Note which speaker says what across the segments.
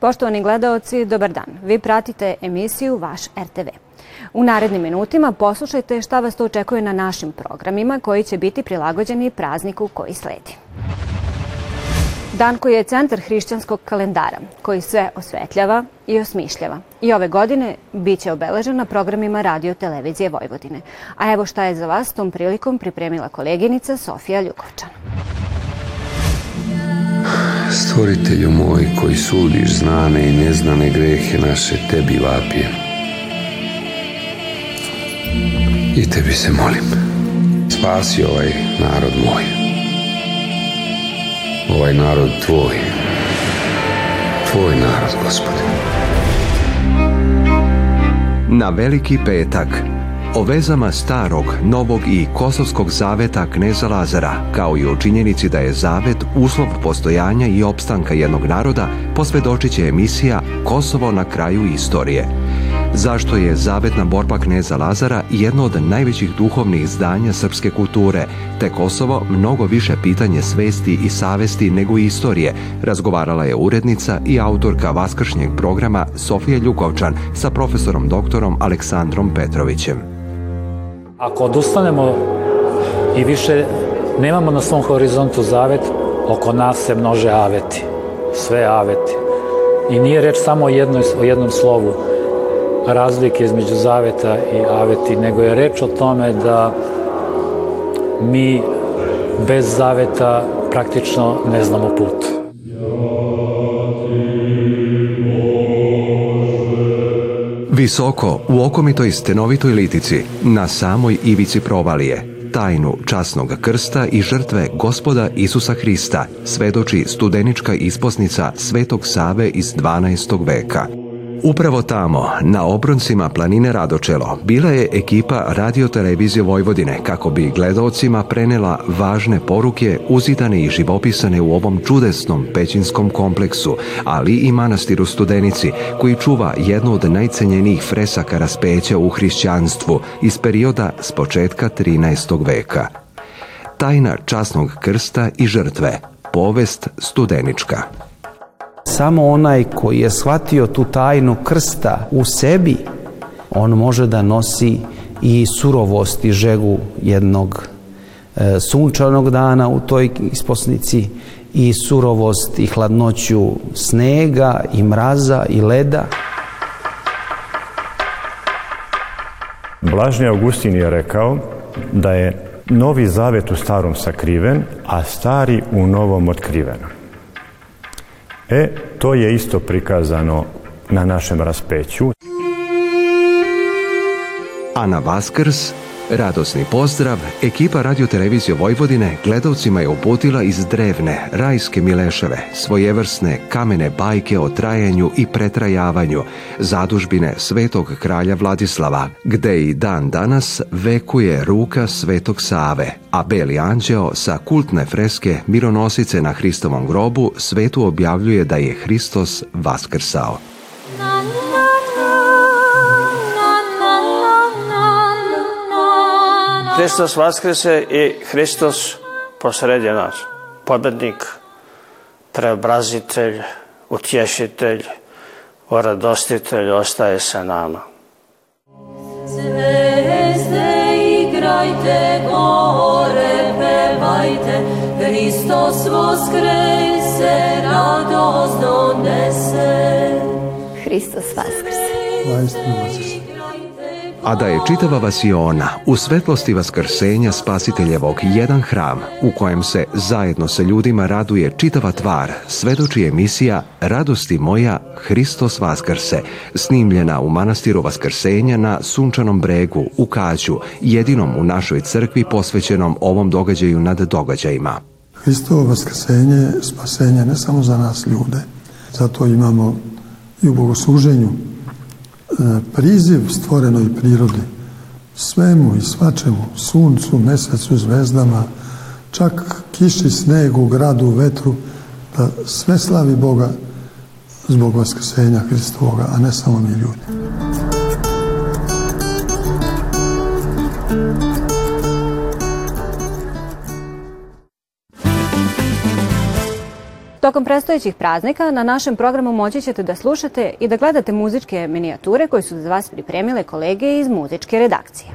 Speaker 1: Poštovani gledaoci, dobar dan. Vi pratite emisiju Vaš RTV. U narednim minutima poslušajte šta vas to očekuje na našim programima koji će biti prilagođeni prazniku koji sledi. Dan koji je centar hrišćanskog kalendara, koji sve osvetljava i osmišljava. I ove godine biće obeležen na programima radio televizije Vojvodine. A evo šta je za vas tom prilikom pripremila koleginica Sofija Ljukovčan.
Speaker 2: Stvoritelju moj koji sudiš znane i neznane grehe naše, tebi vapijem. I tebi se molim, spasi ovaj narod moj. Ovaj narod tvoj. Tvoj narod, gospode.
Speaker 3: Na veliki petak o vezama starog, novog i kosovskog zaveta kneza Lazara, kao i o činjenici da je zavet uslov postojanja i opstanka jednog naroda, posvedočit će emisija Kosovo na kraju istorije. Zašto je zavetna borba kneza Lazara jedno od najvećih duhovnih izdanja srpske kulture, te Kosovo mnogo više pitanje svesti i savesti nego istorije, razgovarala je urednica i autorka vaskršnjeg programa Sofija Ljukovčan sa profesorom doktorom Aleksandrom Petrovićem.
Speaker 4: Ako odustanemo i više nemamo na svom horizontu zavet, oko nas se množe aveti. Sve aveti. I nije reč samo o, jednoj, o jednom slovu razlike između zaveta i aveti, nego je reč o tome da mi bez zaveta praktično ne znamo put.
Speaker 3: Visoko, u okomitoj stenovitoj litici, na samoj ivici provalije, tajnu časnog krsta i žrtve gospoda Isusa Hrista svedoči studenička isposnica Svetog Save iz 12. veka. Upravo tamo, na obroncima planine Radočelo, bila je ekipa radiotelevizije Vojvodine kako bi gledalcima prenela važne poruke uzidane i živopisane u ovom čudesnom pećinskom kompleksu, ali i manastiru Studenici, koji čuva jednu od najcenjenijih fresaka raspeća u hrišćanstvu iz perioda s početka 13. veka. Tajna časnog krsta i žrtve. Povest Studenička.
Speaker 5: Samo onaj koji je shvatio tu tajnu krsta u sebi, on može da nosi i surovost i žegu jednog e, sunčanog dana u toj isposnici i surovost i hladnoću snega i mraza i leda.
Speaker 6: Blažni Augustin je rekao da je novi zavet u starom sakriven, a stari u novom otkriven. E, to je isto prikazano na našem raspeću.
Speaker 3: A na Vaskrs, radosni pozdrav, ekipa radiotelevizije Vojvodine gledalcima je uputila iz drevne, rajske Mileševe, svojevrsne kamene bajke o trajanju i pretrajavanju, zadužbine svetog kralja Vladislava, gde i dan danas vekuje ruka svetog Save, a Beli anđeo sa kultne freske mironosice na Hristovom grobu svetu objavljuje da je Hristos vaskrsao.
Speaker 7: Hristos vaskrese i Hristos posredje nas. Pobednik, preobrazitelj, utješitelj, oradostitelj ostaje sa nama.
Speaker 8: Zvezde igrajte, gore pevajte, Hristos voskrese, radost donese.
Speaker 1: Hristos vaskrse.
Speaker 2: Vajstinu vaskrse.
Speaker 3: A da je čitava vasiona u svetlosti vaskrsenja spasiteljevog jedan hram u kojem se zajedno sa ljudima raduje čitava tvar, svedoči emisija Radosti moja, Hristos Vaskrse, snimljena u manastiru Vaskrsenja na Sunčanom bregu u Kaću, jedinom u našoj crkvi posvećenom ovom događaju nad događajima.
Speaker 9: Hristovo vaskrsenje je spasenje ne samo za nas ljude, zato imamo i u bogosluženju priziv stvorenoj prirodi, svemu i svačemu, suncu, mesecu, zvezdama, čak kiši, snegu, gradu, vetru, da sve slavi Boga zbog vaskrsenja Hristovoga, a ne samo mi ljudi.
Speaker 1: Tokom prestojećih praznika na našem programu moći ćete da slušate i da gledate muzičke minijature koje su za vas pripremile kolege iz muzičke redakcije.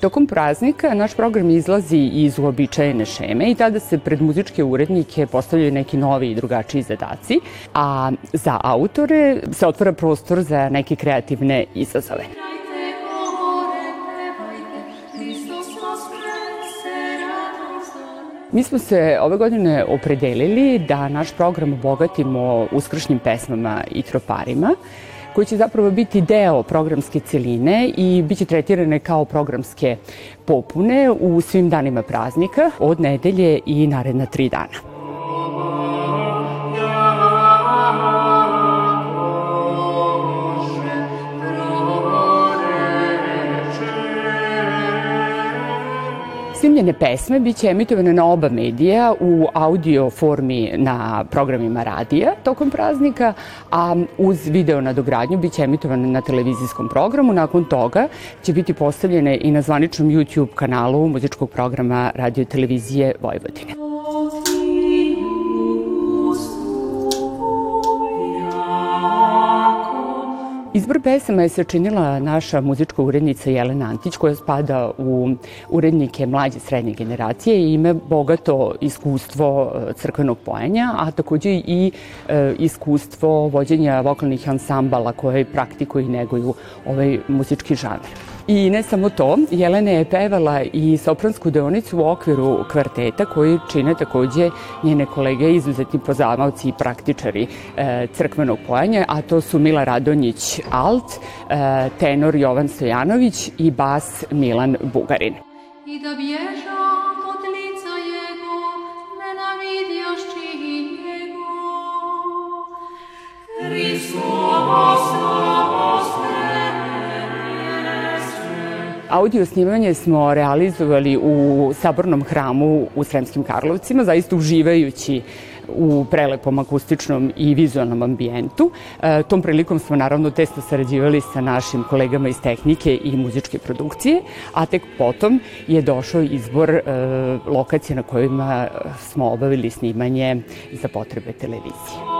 Speaker 10: Tokom praznika naš program izlazi iz uobičajene šeme i tada se pred muzičke urednike postavljaju neki novi i drugačiji zadaci, a za autore se otvara prostor za neke kreativne izazove. Mi smo se ove godine opredelili da naš program obogatimo uskršnjim pesmama i troparima koji će zapravo biti deo programske celine i biće tretirane kao programske popune u svim danima praznika od nedelje i naredna tri dana. Snimljene pesme biće emitovane na oba medija u audio formi na programima radija tokom praznika, a uz video nadogradnju biće emitovane na televizijskom programu. Nakon toga će biti postavljene i na zvaničnom YouTube kanalu muzičkog programa radio televizije Vojvodine. Izbor pesama je sačinila naša muzička urednica Jelena Antić, koja spada u urednike mlađe srednje generacije i ima bogato iskustvo e, crkvenog pojenja, a takođe i e, iskustvo vođenja vokalnih ansambala koje praktikuju i neguju ovaj muzički žanr. I ne samo to, Jelena je pevala i sopransku deonicu u okviru kvarteta koji čine takođe njene kolege izuzetni poznavalci i praktičari e, crkvenog pojanja, a to su Mila Radonjić Alt, e, tenor Jovan Stojanović i bas Milan Bugarin. I da bježa od lica jego, nenavidjošći njego. Hristos Audio snimanje smo realizovali u Sabornom hramu u Sremskim Karlovcima, zaista uživajući u prelepom akustičnom i vizualnom ambijentu. E, tom prilikom smo naravno tesno sarađivali sa našim kolegama iz tehnike i muzičke produkcije, a tek potom je došao izbor e, lokacije na kojima smo obavili snimanje za potrebe televizije.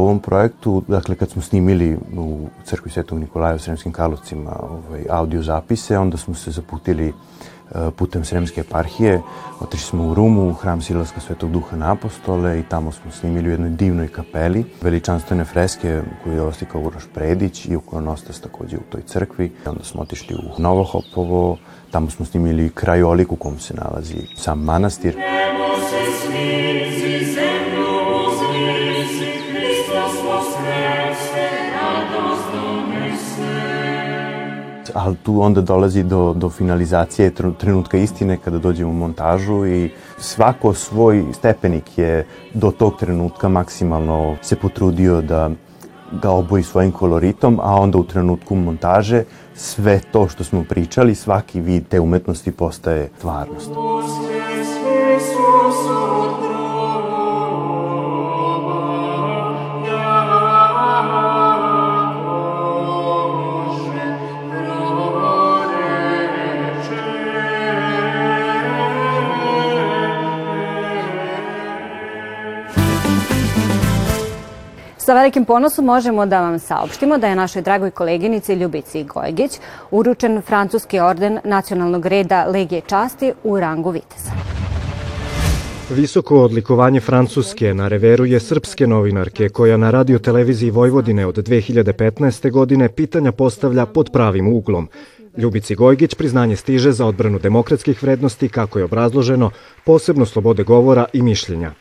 Speaker 11: U ovom projektu, dakle kad smo snimili u crkvi Svetog Nikolaja u Sremskim Karlovcima ovaj, audio zapise, onda smo se zaputili uh, putem Sremske eparhije, otišli smo u Rumu, u hram Silaska Svetog Duha na apostole i tamo smo snimili u jednoj divnoj kapeli veličanstvene freske koju je oslikao Uroš Predić i ikonostas takođe u toj crkvi. Onda smo otišli u Novohopovo, tamo smo snimili krajolik u kom se nalazi sam manastir. Nemo se smizi zemlju ali tu onda dolazi do, do finalizacije trenutka istine kada dođemo u montažu i svako svoj stepenik je do tog trenutka maksimalno se potrudio da ga oboji svojim koloritom, a onda u trenutku montaže sve to što smo pričali, svaki vid te umetnosti postaje stvarnost.
Speaker 1: Sa velikim ponosom možemo da vam saopštimo da je našoj dragoj koleginici Ljubici Gojgić uručen francuski orden nacionalnog reda Legije časti u rangu viteza.
Speaker 12: Visoko odlikovanje Francuske na reveru je srpske novinarke koja na radio televiziji Vojvodine od 2015. godine pitanja postavlja pod pravim uglom. Ljubici Gojgić priznanje stiže za odbranu demokratskih vrednosti, kako je obrazloženo, posebno slobode govora i mišljenja.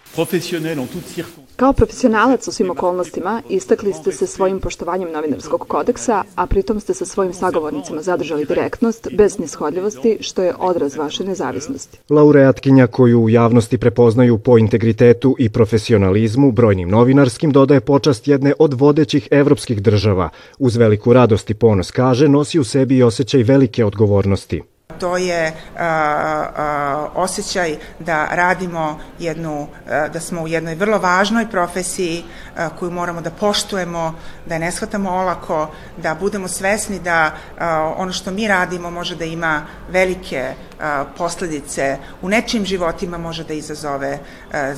Speaker 13: Kao profesionalac u svim okolnostima istakli ste se svojim poštovanjem novinarskog kodeksa, a pritom ste sa svojim sagovornicima zadržali direktnost, bez nishodljivosti, što je odraz vaše nezavisnosti.
Speaker 12: Laureatkinja koju u javnosti prepoznaju po integritetu i profesionalizmu, brojnim novinarskim dodaje počast jedne od vodećih evropskih država. Uz veliku radost i ponos kaže, nosi u sebi i osjećaj velike odgovornosti.
Speaker 14: To je a, a, osjećaj da radimo jednu, a, da smo u jednoj vrlo važnoj profesiji a, koju moramo da poštujemo, da je ne shvatamo olako, da budemo svesni da a, ono što mi radimo može da ima velike a, posledice u nečim životima može da izazove, a,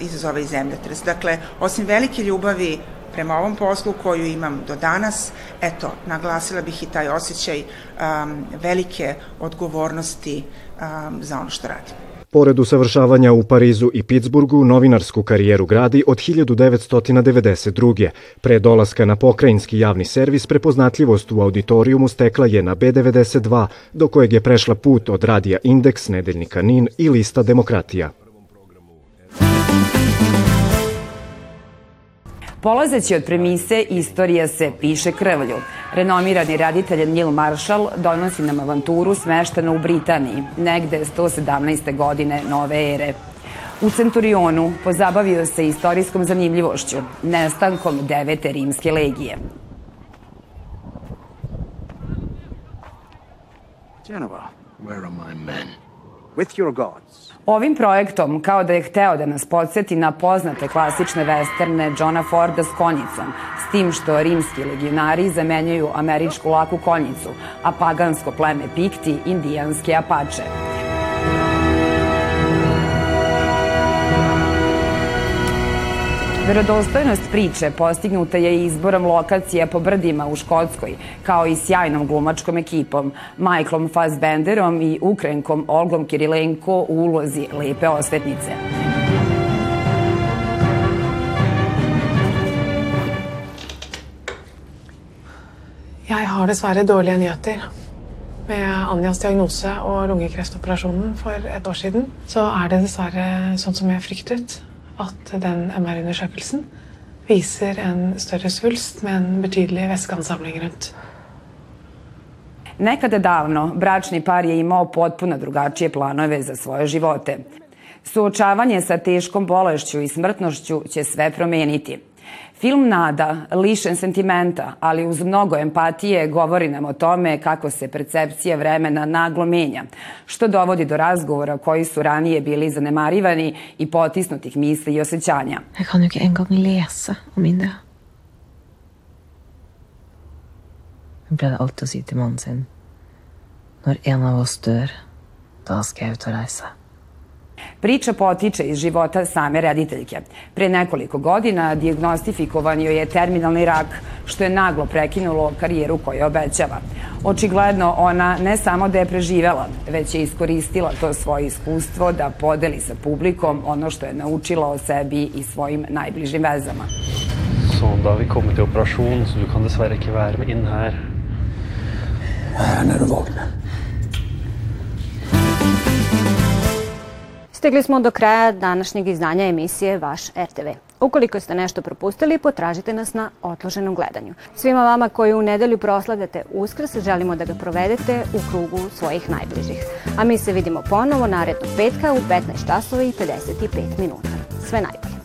Speaker 14: izazove i zemljotres. Dakle, osim velike ljubavi prema ovom poslu koju imam do danas, eto, naglasila bih i taj osjećaj um, velike odgovornosti um, za ono što radim.
Speaker 12: Pored usavršavanja u Parizu i Pittsburghu, novinarsku karijeru gradi od 1992. Pre dolaska na pokrajinski javni servis, prepoznatljivost u auditorijumu stekla je na B92, do kojeg je prešla put od radija Indeks, Nedeljnika NIN i lista Demokratija.
Speaker 15: Polazeći od premise Istorija se piše krvlju. Renomirani raditelj Neil Marshall donosi nam avanturu smeštenu u Britaniji, negde 117. godine nove ere. U Centurionu pozabavio se istorijskom zanimljivošću, nestankom devete rimske legije.
Speaker 16: Genova, where are my men? With your gods.
Speaker 15: Ovim projektom, kao da je hteo da nas podsjeti na poznate klasične westerne Johna Forda s konjicom, s tim što rimski legionari zamenjaju američku laku konjicu, a pagansko pleme Pikti indijanske apače. Verodostojnost priče postignuta je izborom lokacija po brdima u Škotskoj, kao i sjajnom glumačkom ekipom, Michaelom Fassbenderom i Ukrenkom Olgom Kirilenko u ulozi lepe osvetnice.
Speaker 17: Jeg har dessverre dårlige nyheter. Med Anjas diagnose og lungekreftoperasjonen for et år siden, så er det dessverre sånn som jeg fryktet at den MR-undersøkelsen viser en større svulst med en betydelig væskeansamling rundt.
Speaker 15: Nekada davno bračni par je imao potpuno drugačije planove za svoje živote. Suočavanje sa teškom bolešću i smrtnošću će sve promeniti. Film Nada, lišen sentimenta, ali uz mnogo empatije, govori nam o tome kako se percepcija vremena naglo menja, što dovodi do razgovora koji su ranije bili zanemarivani i potisnutih misli i osjećanja.
Speaker 18: Jeg kan jo ikke engang lese om min død. Hun pleide alltid å si til mannen sin når en av oss dør, da skal jeg ut og reise.
Speaker 15: Priča potiče iz života same rediteljke. Pre nekoliko godina diagnostifikovan joj je terminalni rak, što je naglo prekinulo karijeru koju obećava. Očigledno ona ne samo da je preživela, već je iskoristila to svoje iskustvo da podeli sa publikom ono što je naučila o sebi i svojim najbližim vezama.
Speaker 19: Så da vi kommet til operasjon, så du kan dessverre ikke være med inn her.
Speaker 16: Jeg er og våkner.
Speaker 1: Stigli smo do kraja današnjeg izdanja emisije Vaš RTV. Ukoliko ste nešto propustili, potražite nas na otloženom gledanju. Svima vama koji u nedelju proslavljate Uskrs, želimo da ga provedete u krugu svojih najbližih. A mi se vidimo ponovo narednog petka u 15 časova i 55 minuta. Sve najbolje.